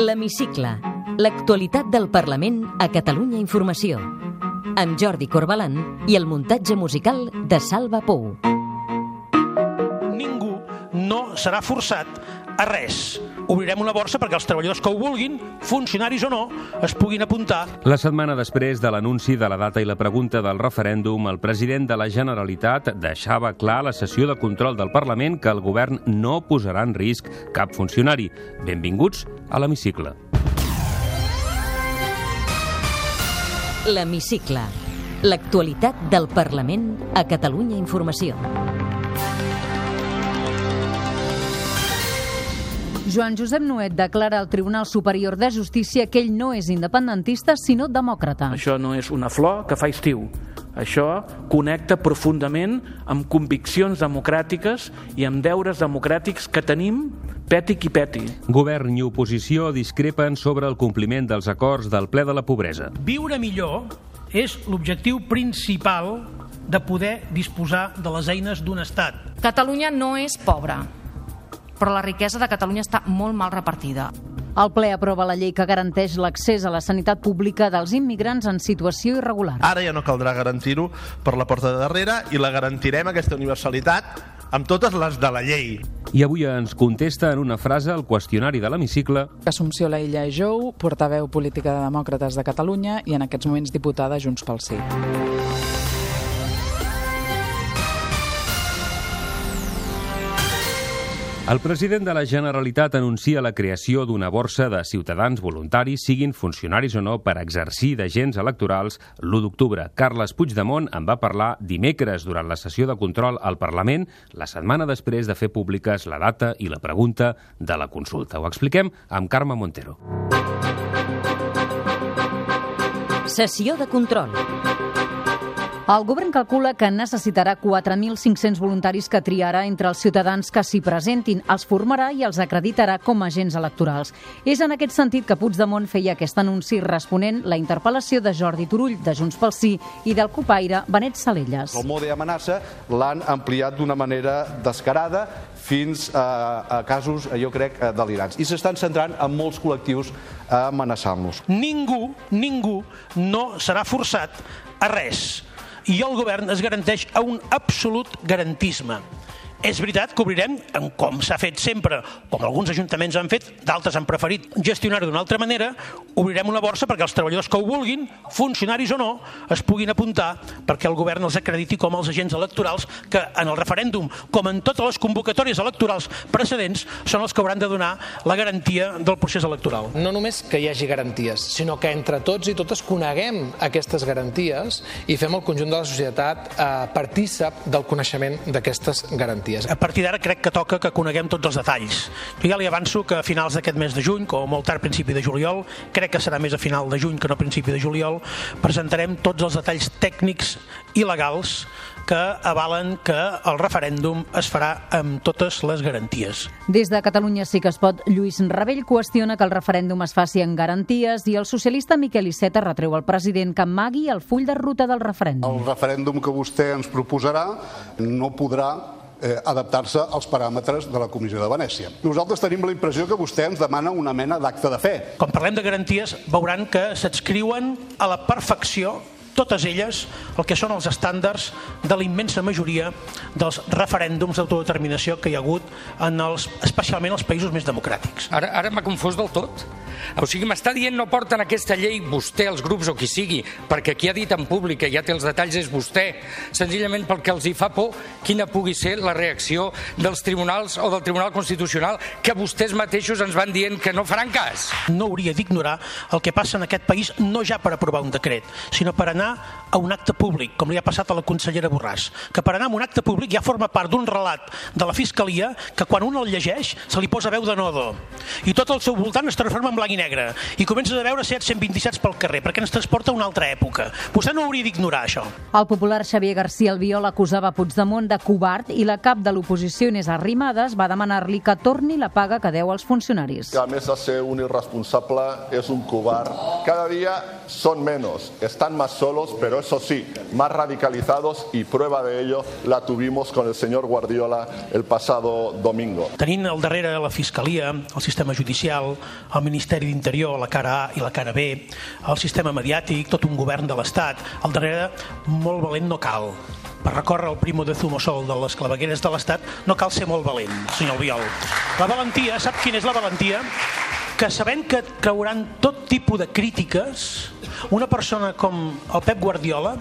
L'Hemicicle. L'actualitat del Parlament a Catalunya Informació. Amb Jordi Corbalan i el muntatge musical de Salva Pou. Ningú no serà forçat a res. Obrirem una borsa perquè els treballadors que ho vulguin, funcionaris o no, es puguin apuntar. La setmana després de l'anunci de la data i la pregunta del referèndum, el president de la Generalitat deixava clar a la sessió de control del Parlament que el govern no posarà en risc cap funcionari. Benvinguts a l'hemicicle. L'Hemicicle. L'actualitat del Parlament a Catalunya Informació. Joan Josep Nuet declara al Tribunal Superior de Justícia que ell no és independentista, sinó demòcrata. Això no és una flor que fa estiu. Això connecta profundament amb conviccions democràtiques i amb deures democràtics que tenim peti qui peti. Govern i oposició discrepen sobre el compliment dels acords del ple de la pobresa. Viure millor és l'objectiu principal de poder disposar de les eines d'un estat. Catalunya no és pobra, però la riquesa de Catalunya està molt mal repartida. El ple aprova la llei que garanteix l'accés a la sanitat pública dels immigrants en situació irregular. Ara ja no caldrà garantir-ho per la porta de darrere i la garantirem, aquesta universalitat, amb totes les de la llei. I avui ens contesta en una frase el qüestionari de l'hemicicle Assumpció Laïlla Jou, portaveu política de Demòcrates de Catalunya i en aquests moments diputada Junts pel Sí. El president de la Generalitat anuncia la creació d'una borsa de ciutadans voluntaris, siguin funcionaris o no, per exercir d'agents electorals l'1 d'octubre. Carles Puigdemont en va parlar dimecres durant la sessió de control al Parlament, la setmana després de fer públiques la data i la pregunta de la consulta. Ho expliquem amb Carme Montero. Sessió de control. El govern calcula que necessitarà 4.500 voluntaris que triarà entre els ciutadans que s'hi presentin, els formarà i els acreditarà com a agents electorals. És en aquest sentit que Puigdemont feia aquest anunci responent la interpel·lació de Jordi Turull, de Junts pel Sí, i del copaire Benet Salelles. El mode amenaça l'han ampliat d'una manera descarada fins a, a casos, jo crec, eh, delirants. I s'estan centrant en molts col·lectius amenaçant-los. Ningú, ningú no serà forçat a res i el govern es garanteix a un absolut garantisme. És veritat que obrirem, com s'ha fet sempre, com alguns ajuntaments han fet, d'altres han preferit gestionar-ho d'una altra manera, obrirem una borsa perquè els treballadors que ho vulguin, funcionaris o no, es puguin apuntar perquè el govern els acrediti com els agents electorals que en el referèndum, com en totes les convocatòries electorals precedents, són els que hauran de donar la garantia del procés electoral. No només que hi hagi garanties, sinó que entre tots i totes coneguem aquestes garanties i fem el conjunt de la societat eh, partícip del coneixement d'aquestes garanties. A partir d'ara crec que toca que coneguem tots els detalls. Jo ja li avanço que a finals d'aquest mes de juny, com molt tard principi de juliol, crec que serà més a final de juny que no a principi de juliol, presentarem tots els detalls tècnics i legals que avalen que el referèndum es farà amb totes les garanties. Des de Catalunya sí que es pot, Lluís Rebell qüestiona que el referèndum es faci en garanties i el socialista Miquel Iceta retreu al president que amagui el full de ruta del referèndum. El referèndum que vostè ens proposarà no podrà eh, adaptar-se als paràmetres de la Comissió de Venècia. Nosaltres tenim la impressió que vostè ens demana una mena d'acte de fe. Quan parlem de garanties, veuran que s'adscriuen a la perfecció totes elles el que són els estàndards de la immensa majoria dels referèndums d'autodeterminació que hi ha hagut en els, especialment als països més democràtics. Ara, ara m'ha confós del tot. O sigui, m'està dient no porten aquesta llei vostè, els grups o qui sigui, perquè qui ha dit en públic que ja té els detalls és vostè, senzillament perquè els hi fa por quina pugui ser la reacció dels tribunals o del Tribunal Constitucional que vostès mateixos ens van dient que no faran cas. No hauria d'ignorar el que passa en aquest país no ja per aprovar un decret, sinó per anar a un acte públic, com li ha passat a la consellera Borràs, que per anar a un acte públic ja forma part d'un relat de la Fiscalia que quan un el llegeix se li posa veu de nodo i tot al seu voltant es transforma en blanc i negre i comences a veure 727 pel carrer perquè ens transporta a una altra època. Vostè no hauria d'ignorar això. El popular Xavier García Albiol acusava Puigdemont de covard i la cap de l'oposició Inés Arrimadas va demanar-li que torni la paga que deu als funcionaris. Que a més de ser un irresponsable és un covard. Cada dia son menos, están más solos, pero eso sí, más radicalizados y prueba de ello la tuvimos con el señor Guardiola el pasado domingo. Tenint al darrere la Fiscalia, el sistema judicial, el Ministeri d'Interior, la cara A i la cara B, el sistema mediàtic, tot un govern de l'Estat. Al darrere, molt valent no cal. Per recórrer el primo de Zumosol de les clavegueres de l'Estat no cal ser molt valent, senyor Albiol. La valentia, sap quina és la valentia? Que sabent que trauran tot tipus de crítiques, una persona com el Pep Guardiola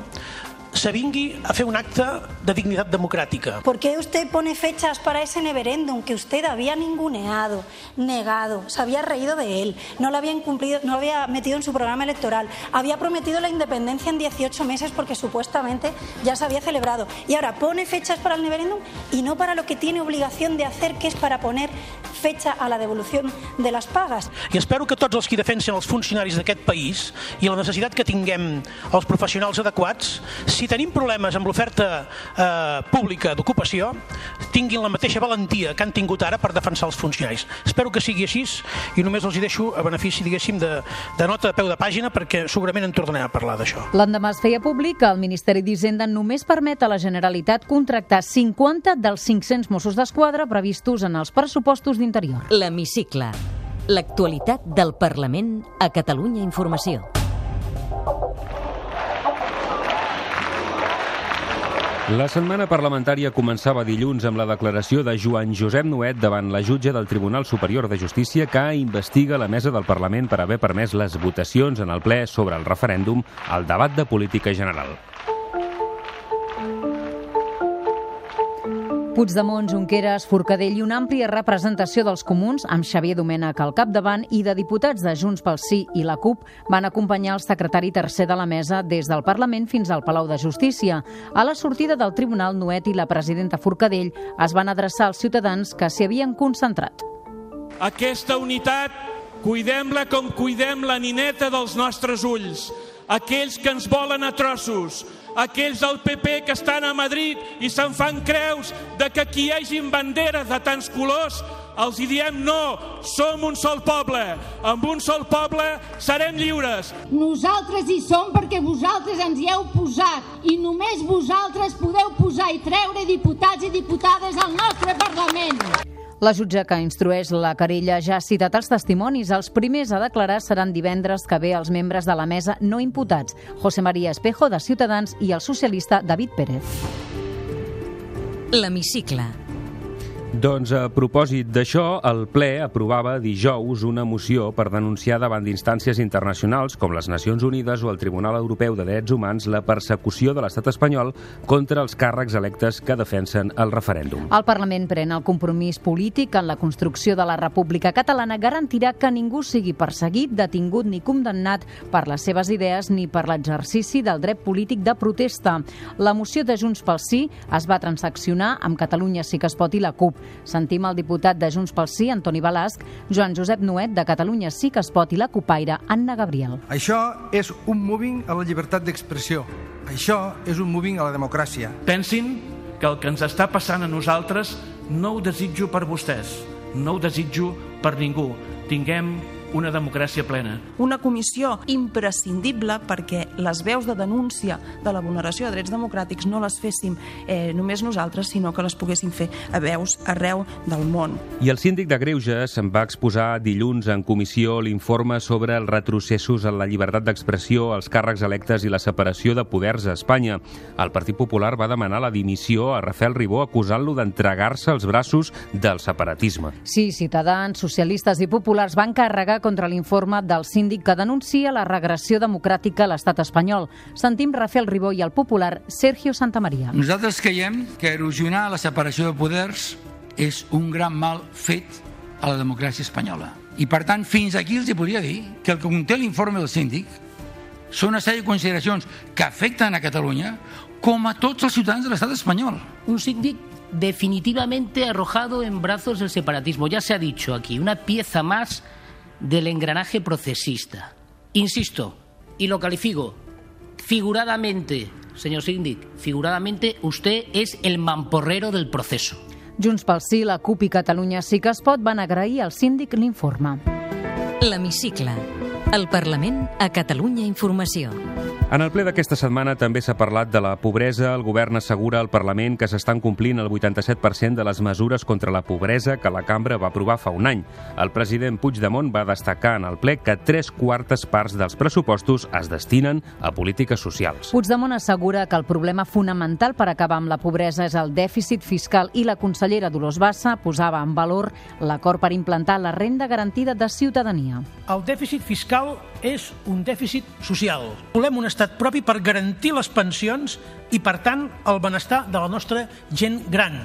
s'avingui a fer un acte de dignitat democràtica. ¿Por qué usted pone fechas para ese referéndum que usted había ninguneado, negado, se había reído de él, no lo había incumplido, no lo había metido en su programa electoral, había prometido la independencia en 18 meses porque supuestamente ya se había celebrado y ahora pone fechas para el referéndum y no para lo que tiene obligación de hacer, que es para poner fecha a la devolución de les pagues. I espero que tots els que defensen els funcionaris d'aquest país i la necessitat que tinguem els professionals adequats, si tenim problemes amb l'oferta eh, pública d'ocupació, tinguin la mateixa valentia que han tingut ara per defensar els funcionaris. Espero que sigui així i només els hi deixo a benefici, diguéssim, de, de nota a peu de pàgina perquè segurament en tornarem a parlar d'això. L'endemà es feia públic que el Ministeri d'Hisenda només permet a la Generalitat contractar 50 dels 500 Mossos d'Esquadra previstos en els pressupostos d'Interior. L'Hemicicle. L'actualitat del Parlament a Catalunya Informació. La setmana parlamentària començava dilluns amb la declaració de Joan Josep Nuet davant la jutge del Tribunal Superior de Justícia que investiga la mesa del Parlament per haver permès les votacions en el ple sobre el referèndum al debat de política general. Puigdemont, Junqueras, Forcadell i una àmplia representació dels comuns, amb Xavier Domènech al capdavant, i de diputats de Junts pel Sí i la CUP van acompanyar el secretari tercer de la mesa des del Parlament fins al Palau de Justícia. A la sortida del Tribunal, Nuet i la presidenta Forcadell es van adreçar als ciutadans que s'hi havien concentrat. Aquesta unitat, cuidem-la com cuidem la nineta dels nostres ulls. Aquells que ens volen a trossos, aquells del PP que estan a Madrid i se'n fan creus de que aquí hi hagin banderes de tants colors, els hi diem no, som un sol poble, amb un sol poble serem lliures. Nosaltres hi som perquè vosaltres ens hi heu posat i només vosaltres podeu posar i treure diputats i diputades al nostre Parlament. La jutge que instrueix la querella ja ha citat els testimonis. Els primers a declarar seran divendres que ve els membres de la mesa no imputats, José María Espejo, de Ciutadans, i el socialista David Pérez. L'Hemicicle. Doncs a propòsit d'això, el ple aprovava dijous una moció per denunciar davant d'instàncies internacionals com les Nacions Unides o el Tribunal Europeu de Drets Humans la persecució de l'estat espanyol contra els càrrecs electes que defensen el referèndum. El Parlament pren el compromís polític en la construcció de la República Catalana garantirà que ningú sigui perseguit, detingut ni condemnat per les seves idees ni per l'exercici del dret polític de protesta. La moció de Junts pel Sí es va transaccionar amb Catalunya Sí que es pot i la CUP. Sentim el diputat de Junts pel Sí, Antoni Balasc, Joan Josep Nuet, de Catalunya Sí que es pot, i la copaire, Anna Gabriel. Això és un moving a la llibertat d'expressió. Això és un moving a la democràcia. Pensin que el que ens està passant a nosaltres no ho desitjo per vostès, no ho desitjo per ningú. Tinguem una democràcia plena. Una comissió imprescindible perquè les veus de denúncia de la vulneració de drets democràtics no les féssim eh, només nosaltres, sinó que les poguéssim fer a veus arreu del món. I el síndic de Greuges se'n va exposar dilluns en comissió l'informe sobre els retrocessos en la llibertat d'expressió, els càrrecs electes i la separació de poders a Espanya. El Partit Popular va demanar la dimissió a Rafael Ribó acusant-lo d'entregar-se als braços del separatisme. Sí, ciutadans, socialistes i populars van carregar contra l'informe del síndic que denuncia la regressió democràtica a l'estat espanyol. Sentim Rafael Ribó i el popular Sergio Santamaria. Nosaltres creiem que erosionar la separació de poders és un gran mal fet a la democràcia espanyola. I per tant, fins aquí els hi podria dir que el que conté l'informe del síndic són una sèrie de consideracions que afecten a Catalunya com a tots els ciutadans de l'estat espanyol. Un síndic definitivamente arrojado en brazos del separatismo. Ya se ha dicho aquí, una pieza más del engranaje procesista. Insisto, y lo califico, figuradamente, señor Síndic, figuradamente usted es el mamporrero del proceso. Junts pel Sí, la CUP i Catalunya Sí que es pot van agrair al síndic l'informe. L'Hemicicle. El Parlament a Catalunya Informació. En el ple d'aquesta setmana també s'ha parlat de la pobresa. El govern assegura al Parlament que s'estan complint el 87% de les mesures contra la pobresa que la cambra va aprovar fa un any. El president Puigdemont va destacar en el ple que tres quartes parts dels pressupostos es destinen a polítiques socials. Puigdemont assegura que el problema fonamental per acabar amb la pobresa és el dèficit fiscal i la consellera Dolors Bassa posava en valor l'acord per implantar la renda garantida de ciutadania. El dèficit fiscal és un dèficit social. Volem un estat propi per garantir les pensions i, per tant, el benestar de la nostra gent gran.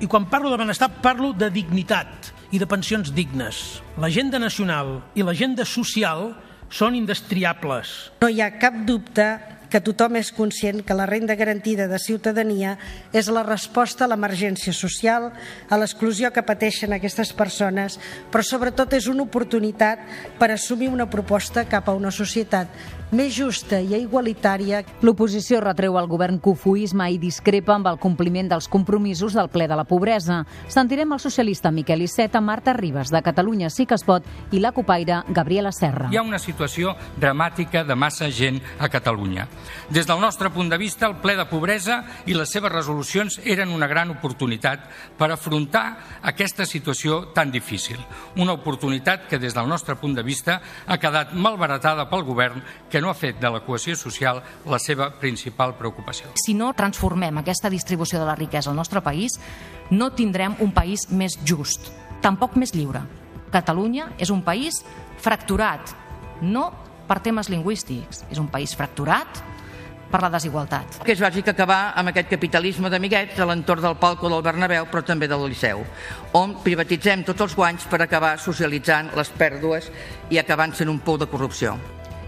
I quan parlo de benestar, parlo de dignitat i de pensions dignes. L'agenda nacional i l'agenda social són indestriables. No hi ha cap dubte que tothom és conscient que la renda garantida de ciutadania és la resposta a l'emergència social, a l'exclusió que pateixen aquestes persones, però sobretot és una oportunitat per assumir una proposta cap a una societat més justa i igualitària. L'oposició retreu al govern cofoisme i discrepa amb el compliment dels compromisos del ple de la pobresa. Sentirem el socialista Miquel Iceta, Marta Ribas, de Catalunya Sí que es pot, i la copaire Gabriela Serra. Hi ha una situació dramàtica de massa gent a Catalunya. Des del nostre punt de vista, el ple de pobresa i les seves resolucions eren una gran oportunitat per afrontar aquesta situació tan difícil. Una oportunitat que, des del nostre punt de vista, ha quedat malbaratada pel govern que no ha fet de la cohesió social la seva principal preocupació. Si no transformem aquesta distribució de la riquesa al nostre país, no tindrem un país més just, tampoc més lliure. Catalunya és un país fracturat, no per temes lingüístics, és un país fracturat per la desigualtat. Que és bàsic acabar amb aquest capitalisme d'amiguets a l'entorn del palco del Bernabéu, però també del Liceu, on privatitzem tots els guanys per acabar socialitzant les pèrdues i acabant sent un pou de corrupció.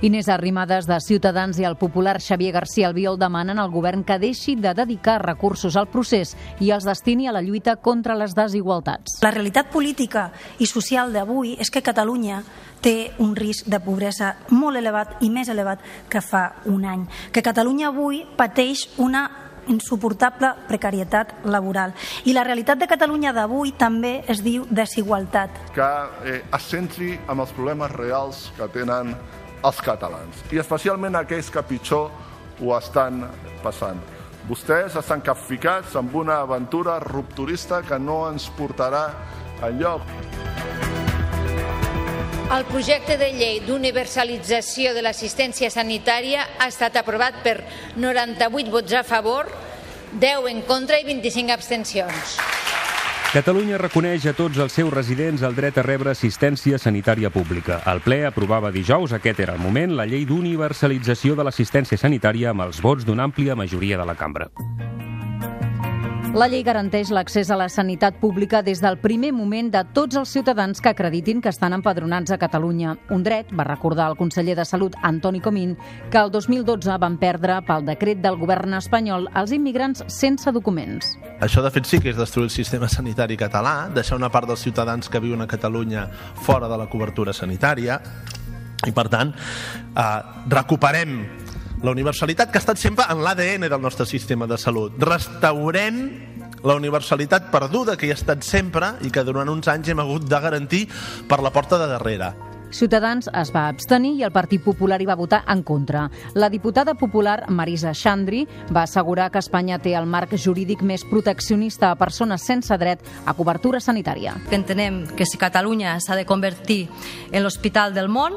Inés Arrimadas de Ciutadans i el popular Xavier García Albiol demanen al govern que deixi de dedicar recursos al procés i els destini a la lluita contra les desigualtats. La realitat política i social d'avui és que Catalunya té un risc de pobresa molt elevat i més elevat que fa un any. Que Catalunya avui pateix una insuportable precarietat laboral. I la realitat de Catalunya d'avui també es diu desigualtat. Que eh, es centri en els problemes reals que tenen els catalans, i especialment aquells que pitjor ho estan passant. Vostès estan capficats amb una aventura rupturista que no ens portarà enlloc. El projecte de llei d'universalització de l'assistència sanitària ha estat aprovat per 98 vots a favor, 10 en contra i 25 abstencions. Catalunya reconeix a tots els seus residents el dret a rebre assistència sanitària pública. El ple aprovava dijous, aquest era el moment, la llei d'universalització de l'assistència sanitària amb els vots d'una àmplia majoria de la cambra. La llei garanteix l'accés a la sanitat pública des del primer moment de tots els ciutadans que acreditin que estan empadronats a Catalunya. Un dret, va recordar el conseller de Salut, Antoni Comín, que el 2012 van perdre pel decret del govern espanyol els immigrants sense documents. Això, de fet, sí que és destruir el sistema sanitari català, deixar una part dels ciutadans que viuen a Catalunya fora de la cobertura sanitària, i, per tant, eh, recuperem la universalitat que ha estat sempre en l'ADN del nostre sistema de salut. Restaurem la universalitat perduda que hi ha estat sempre i que durant uns anys hem hagut de garantir per la porta de darrere. Ciutadans es va abstenir i el Partit Popular hi va votar en contra. La diputada popular Marisa Xandri va assegurar que Espanya té el marc jurídic més proteccionista a persones sense dret a cobertura sanitària. Entenem que si Catalunya s'ha de convertir en l'hospital del món,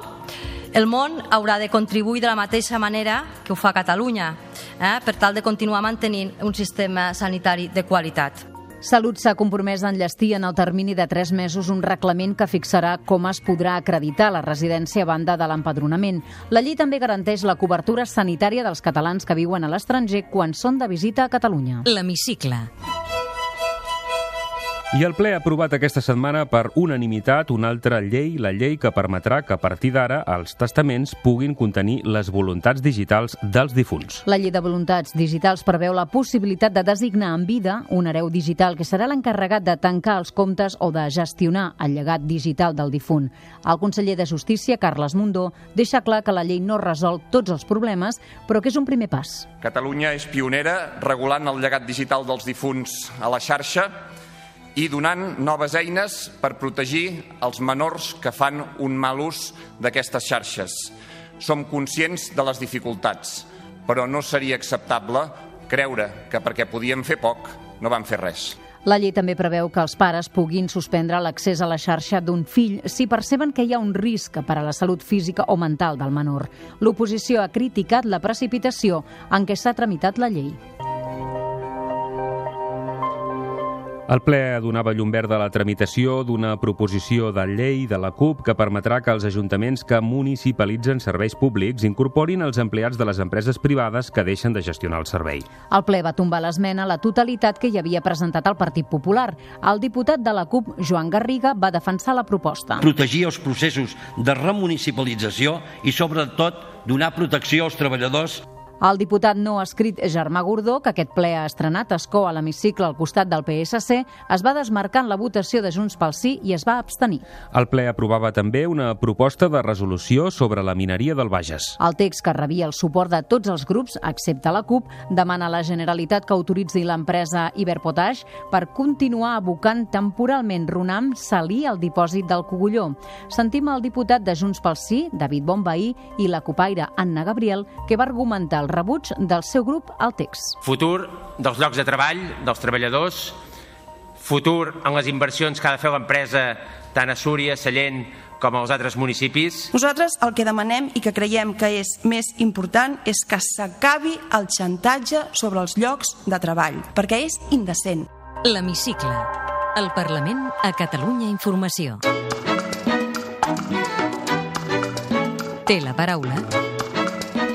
el món haurà de contribuir de la mateixa manera que ho fa Catalunya, eh, per tal de continuar mantenint un sistema sanitari de qualitat. Salut s'ha compromès a enllestir en el termini de tres mesos un reglament que fixarà com es podrà acreditar la residència a banda de l'empadronament. La llei també garanteix la cobertura sanitària dels catalans que viuen a l'estranger quan són de visita a Catalunya. L'hemicicle. I el ple ha aprovat aquesta setmana per unanimitat una altra llei, la llei que permetrà que a partir d'ara els testaments puguin contenir les voluntats digitals dels difunts. La llei de voluntats digitals preveu la possibilitat de designar en vida un hereu digital que serà l'encarregat de tancar els comptes o de gestionar el llegat digital del difunt. El conseller de Justícia, Carles Mundó, deixa clar que la llei no resol tots els problemes, però que és un primer pas. Catalunya és pionera regulant el llegat digital dels difunts a la xarxa i donant noves eines per protegir els menors que fan un mal ús d'aquestes xarxes. som conscients de les dificultats, però no seria acceptable creure que perquè podíem fer poc no vam fer res. La llei també preveu que els pares puguin suspendre l'accés a la xarxa d'un fill si perceben que hi ha un risc per a la salut física o mental del menor. L'oposició ha criticat la precipitació en què s'ha tramitat la llei. El ple donava llum verda a la tramitació d'una proposició de llei de la CUP que permetrà que els ajuntaments que municipalitzen serveis públics incorporin els empleats de les empreses privades que deixen de gestionar el servei. El ple va tombar l'esmena a la totalitat que hi havia presentat el Partit Popular. El diputat de la CUP, Joan Garriga, va defensar la proposta. Protegir els processos de remunicipalització i, sobretot, donar protecció als treballadors el diputat no escrit Germà Gordó, que aquest ple ha estrenat escó a l'hemicicle al costat del PSC, es va desmarcar en la votació de Junts pel Sí i es va abstenir. El ple aprovava també una proposta de resolució sobre la mineria del Bages. El text que rebia el suport de tots els grups, excepte la CUP, demana a la Generalitat que autoritzi l'empresa Iberpotash per continuar abocant temporalment Runam salí al dipòsit del Cogulló. Sentim el diputat de Junts pel Sí, David Bombaí, i la copaire Anna Gabriel, que va argumentar el rebuig del seu grup al text. Futur dels llocs de treball, dels treballadors, futur en les inversions que ha de fer l'empresa tant a Súria, Sallent, com als altres municipis. Nosaltres el que demanem i que creiem que és més important és que s'acabi el xantatge sobre els llocs de treball, perquè és indecent. L'Hemicicle. El Parlament a Catalunya Informació. Té la paraula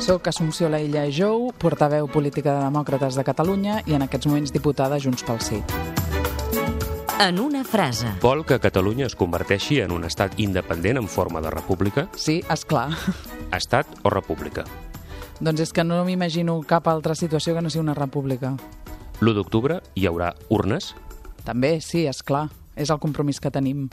soc Assumpció Laïlla Jou, portaveu política de Demòcrates de Catalunya i en aquests moments diputada Junts pel Sí. En una frase. Vol que Catalunya es converteixi en un estat independent en forma de república? Sí, és clar. Estat o república? Doncs és que no m'imagino cap altra situació que no sigui una república. L'1 d'octubre hi haurà urnes? També, sí, és clar. És el compromís que tenim.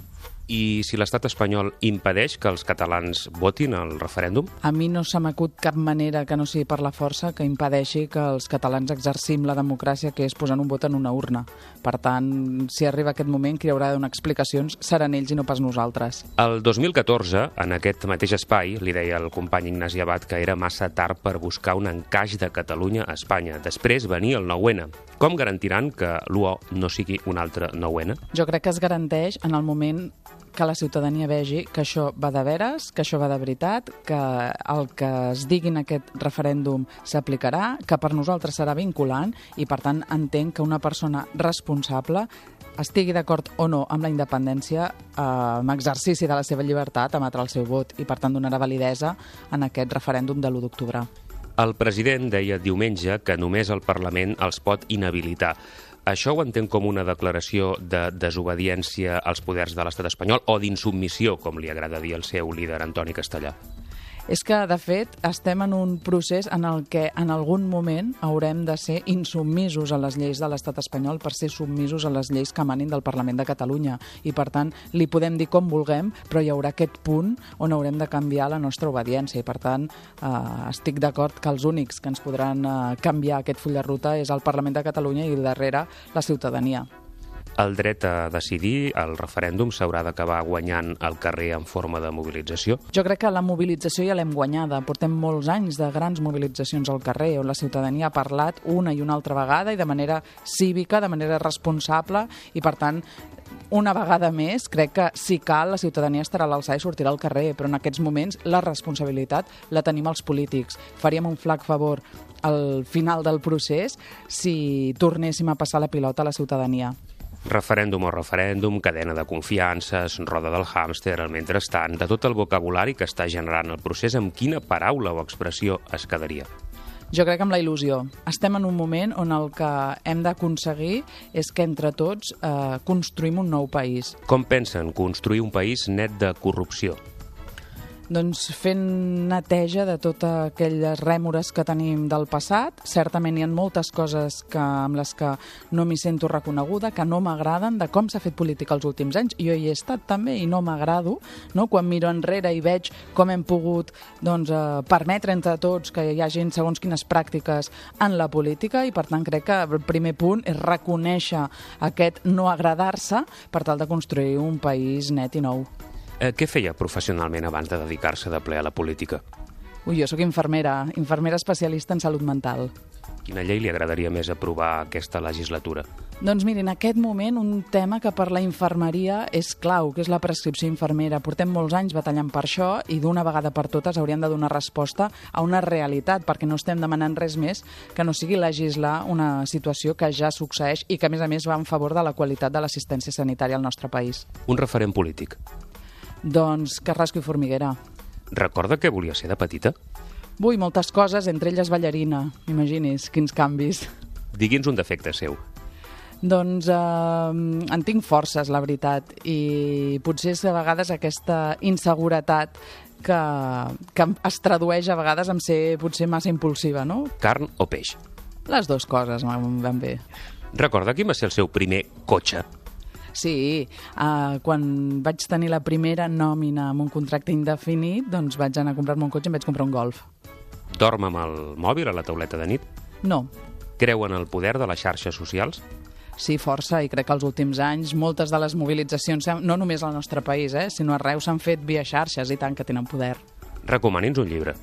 I si l'estat espanyol impedeix que els catalans votin al referèndum? A mi no se m'acut cap manera que no sigui per la força que impedeixi que els catalans exercim la democràcia, que és posant un vot en una urna. Per tant, si arriba aquest moment, qui haurà de donar explicacions seran ells i no pas nosaltres. El 2014, en aquest mateix espai, li deia el company Ignasi Abad que era massa tard per buscar un encaix de Catalunya a Espanya. Després venia el 9-N. Com garantiran que l'UO no sigui un altre 9-N? Jo crec que es garanteix en el moment que la ciutadania vegi que això va de veres, que això va de veritat, que el que es digui en aquest referèndum s'aplicarà, que per nosaltres serà vinculant i, per tant, entenc que una persona responsable estigui d'acord o no amb la independència, eh, amb exercici de la seva llibertat, emetrà el seu vot i, per tant, donarà validesa en aquest referèndum de l'1 d'octubre. El president deia diumenge que només el Parlament els pot inhabilitar. Això ho entenc com una declaració de desobediència als poders de l'estat espanyol o d'insubmissió, com li agrada dir al seu líder Antoni Castellà? És que, de fet, estem en un procés en el que en algun moment haurem de ser insubmisos a les lleis de l'estat espanyol per ser submisos a les lleis que manin del Parlament de Catalunya. I, per tant, li podem dir com vulguem, però hi haurà aquest punt on haurem de canviar la nostra obediència. I, per tant, eh, estic d'acord que els únics que ens podran eh, canviar aquest full de ruta és el Parlament de Catalunya i darrere la ciutadania el dret a decidir, el referèndum s'haurà d'acabar guanyant al carrer en forma de mobilització? Jo crec que la mobilització ja l'hem guanyada. Portem molts anys de grans mobilitzacions al carrer on la ciutadania ha parlat una i una altra vegada i de manera cívica, de manera responsable i, per tant, una vegada més, crec que si cal la ciutadania estarà a l'alçada i sortirà al carrer, però en aquests moments la responsabilitat la tenim els polítics. Faríem un flac favor al final del procés si tornéssim a passar la pilota a la ciutadania. Referèndum o referèndum, cadena de confiances, roda del hàmster, el mentrestant, de tot el vocabulari que està generant el procés, amb quina paraula o expressió es quedaria? Jo crec que amb la il·lusió. Estem en un moment on el que hem d'aconseguir és que entre tots eh, construïm un nou país. Com pensen construir un país net de corrupció? Doncs fent neteja de totes aquelles rèmores que tenim del passat. Certament hi ha moltes coses que, amb les que no m'hi sento reconeguda, que no m'agraden, de com s'ha fet política els últims anys. Jo hi he estat també i no m'agrado, no? quan miro enrere i veig com hem pogut doncs, eh, permetre entre tots que hi hagi segons quines pràctiques en la política i per tant crec que el primer punt és reconèixer aquest no agradar-se per tal de construir un país net i nou. Eh, què feia professionalment abans de dedicar-se de ple a la política? Ui, jo sóc infermera, infermera especialista en salut mental. Quina llei li agradaria més aprovar aquesta legislatura? Doncs miri, en aquest moment un tema que per la infermeria és clau, que és la prescripció infermera. Portem molts anys batallant per això i d'una vegada per totes haurien de donar resposta a una realitat, perquè no estem demanant res més que no sigui legislar una situació que ja succeeix i que, a més a més, va en favor de la qualitat de l'assistència sanitària al nostre país. Un referent polític. Doncs Carrasco i Formiguera. Recorda què volia ser de petita? Vull moltes coses, entre elles ballarina. Imagini's, quins canvis. Digui'ns un defecte seu. Doncs eh, en tinc forces, la veritat, i potser és a vegades aquesta inseguretat que, que es tradueix a vegades en ser potser massa impulsiva, no? Carn o peix? Les dues coses van bé. Recorda quin va ser el seu primer cotxe? Sí, uh, quan vaig tenir la primera nòmina amb un contracte indefinit, doncs vaig anar a comprar-me un cotxe i em vaig comprar un Golf. Dorm amb el mòbil a la tauleta de nit? No. Creu en el poder de les xarxes socials? Sí, força, i crec que els últims anys moltes de les mobilitzacions, no només al nostre país, eh, sinó arreu s'han fet via xarxes i tant que tenen poder. Recomani'ns un llibre.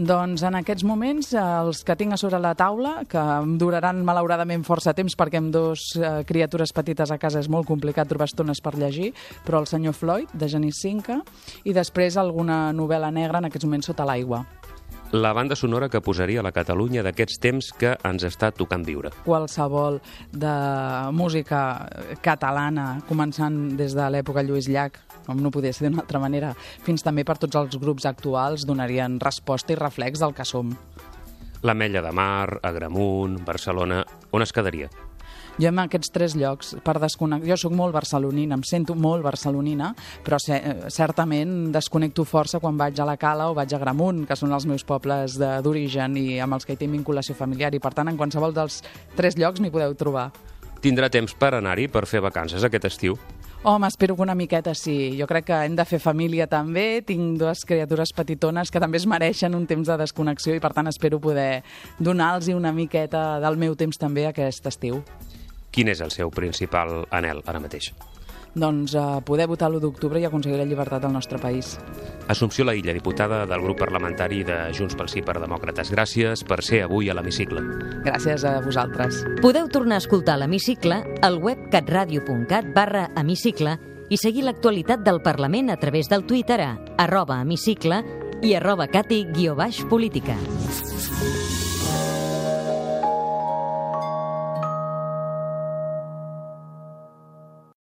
Doncs en aquests moments, els que tinc a sobre la taula, que em duraran malauradament força temps perquè amb dos eh, criatures petites a casa és molt complicat trobar estones per llegir, però el senyor Floyd, de Genís Cinca, i després alguna novel·la negra en aquests moments sota l'aigua. La banda sonora que posaria la Catalunya d'aquests temps que ens està tocant viure. Qualsevol de música catalana, començant des de l'època Lluís Llach, com no podia ser d'una altra manera, fins també per tots els grups actuals, donarien resposta i reflex del que som. L'Ametlla de Mar, Agramunt, Barcelona... On es quedaria? Jo en aquests tres llocs, per desconnectar... Jo sóc molt barcelonina, em sento molt barcelonina, però certament desconnecto força quan vaig a la Cala o vaig a Gramunt, que són els meus pobles d'origen i amb els que hi tinc vinculació familiar, i per tant en qualsevol dels tres llocs m'hi podeu trobar. Tindrà temps per anar-hi, per fer vacances aquest estiu? Home, espero que una miqueta sí. Jo crec que hem de fer família també. Tinc dues criatures petitones que també es mereixen un temps de desconnexió i per tant espero poder donar-los una miqueta del meu temps també aquest estiu. Quin és el seu principal anel ara mateix? Doncs uh, poder votar l'1 d'octubre i aconseguir la llibertat del nostre país. Assumpció La Illa, diputada del grup parlamentari de Junts pel Sí per Demòcrates. Gràcies per ser avui a l'Hemicicle. Gràcies a vosaltres. Podeu tornar a escoltar l'Hemicicle al web catradio.cat barra hemicicle i seguir l'actualitat del Parlament a través del Twitter a arroba hemicicle i arroba cati-política.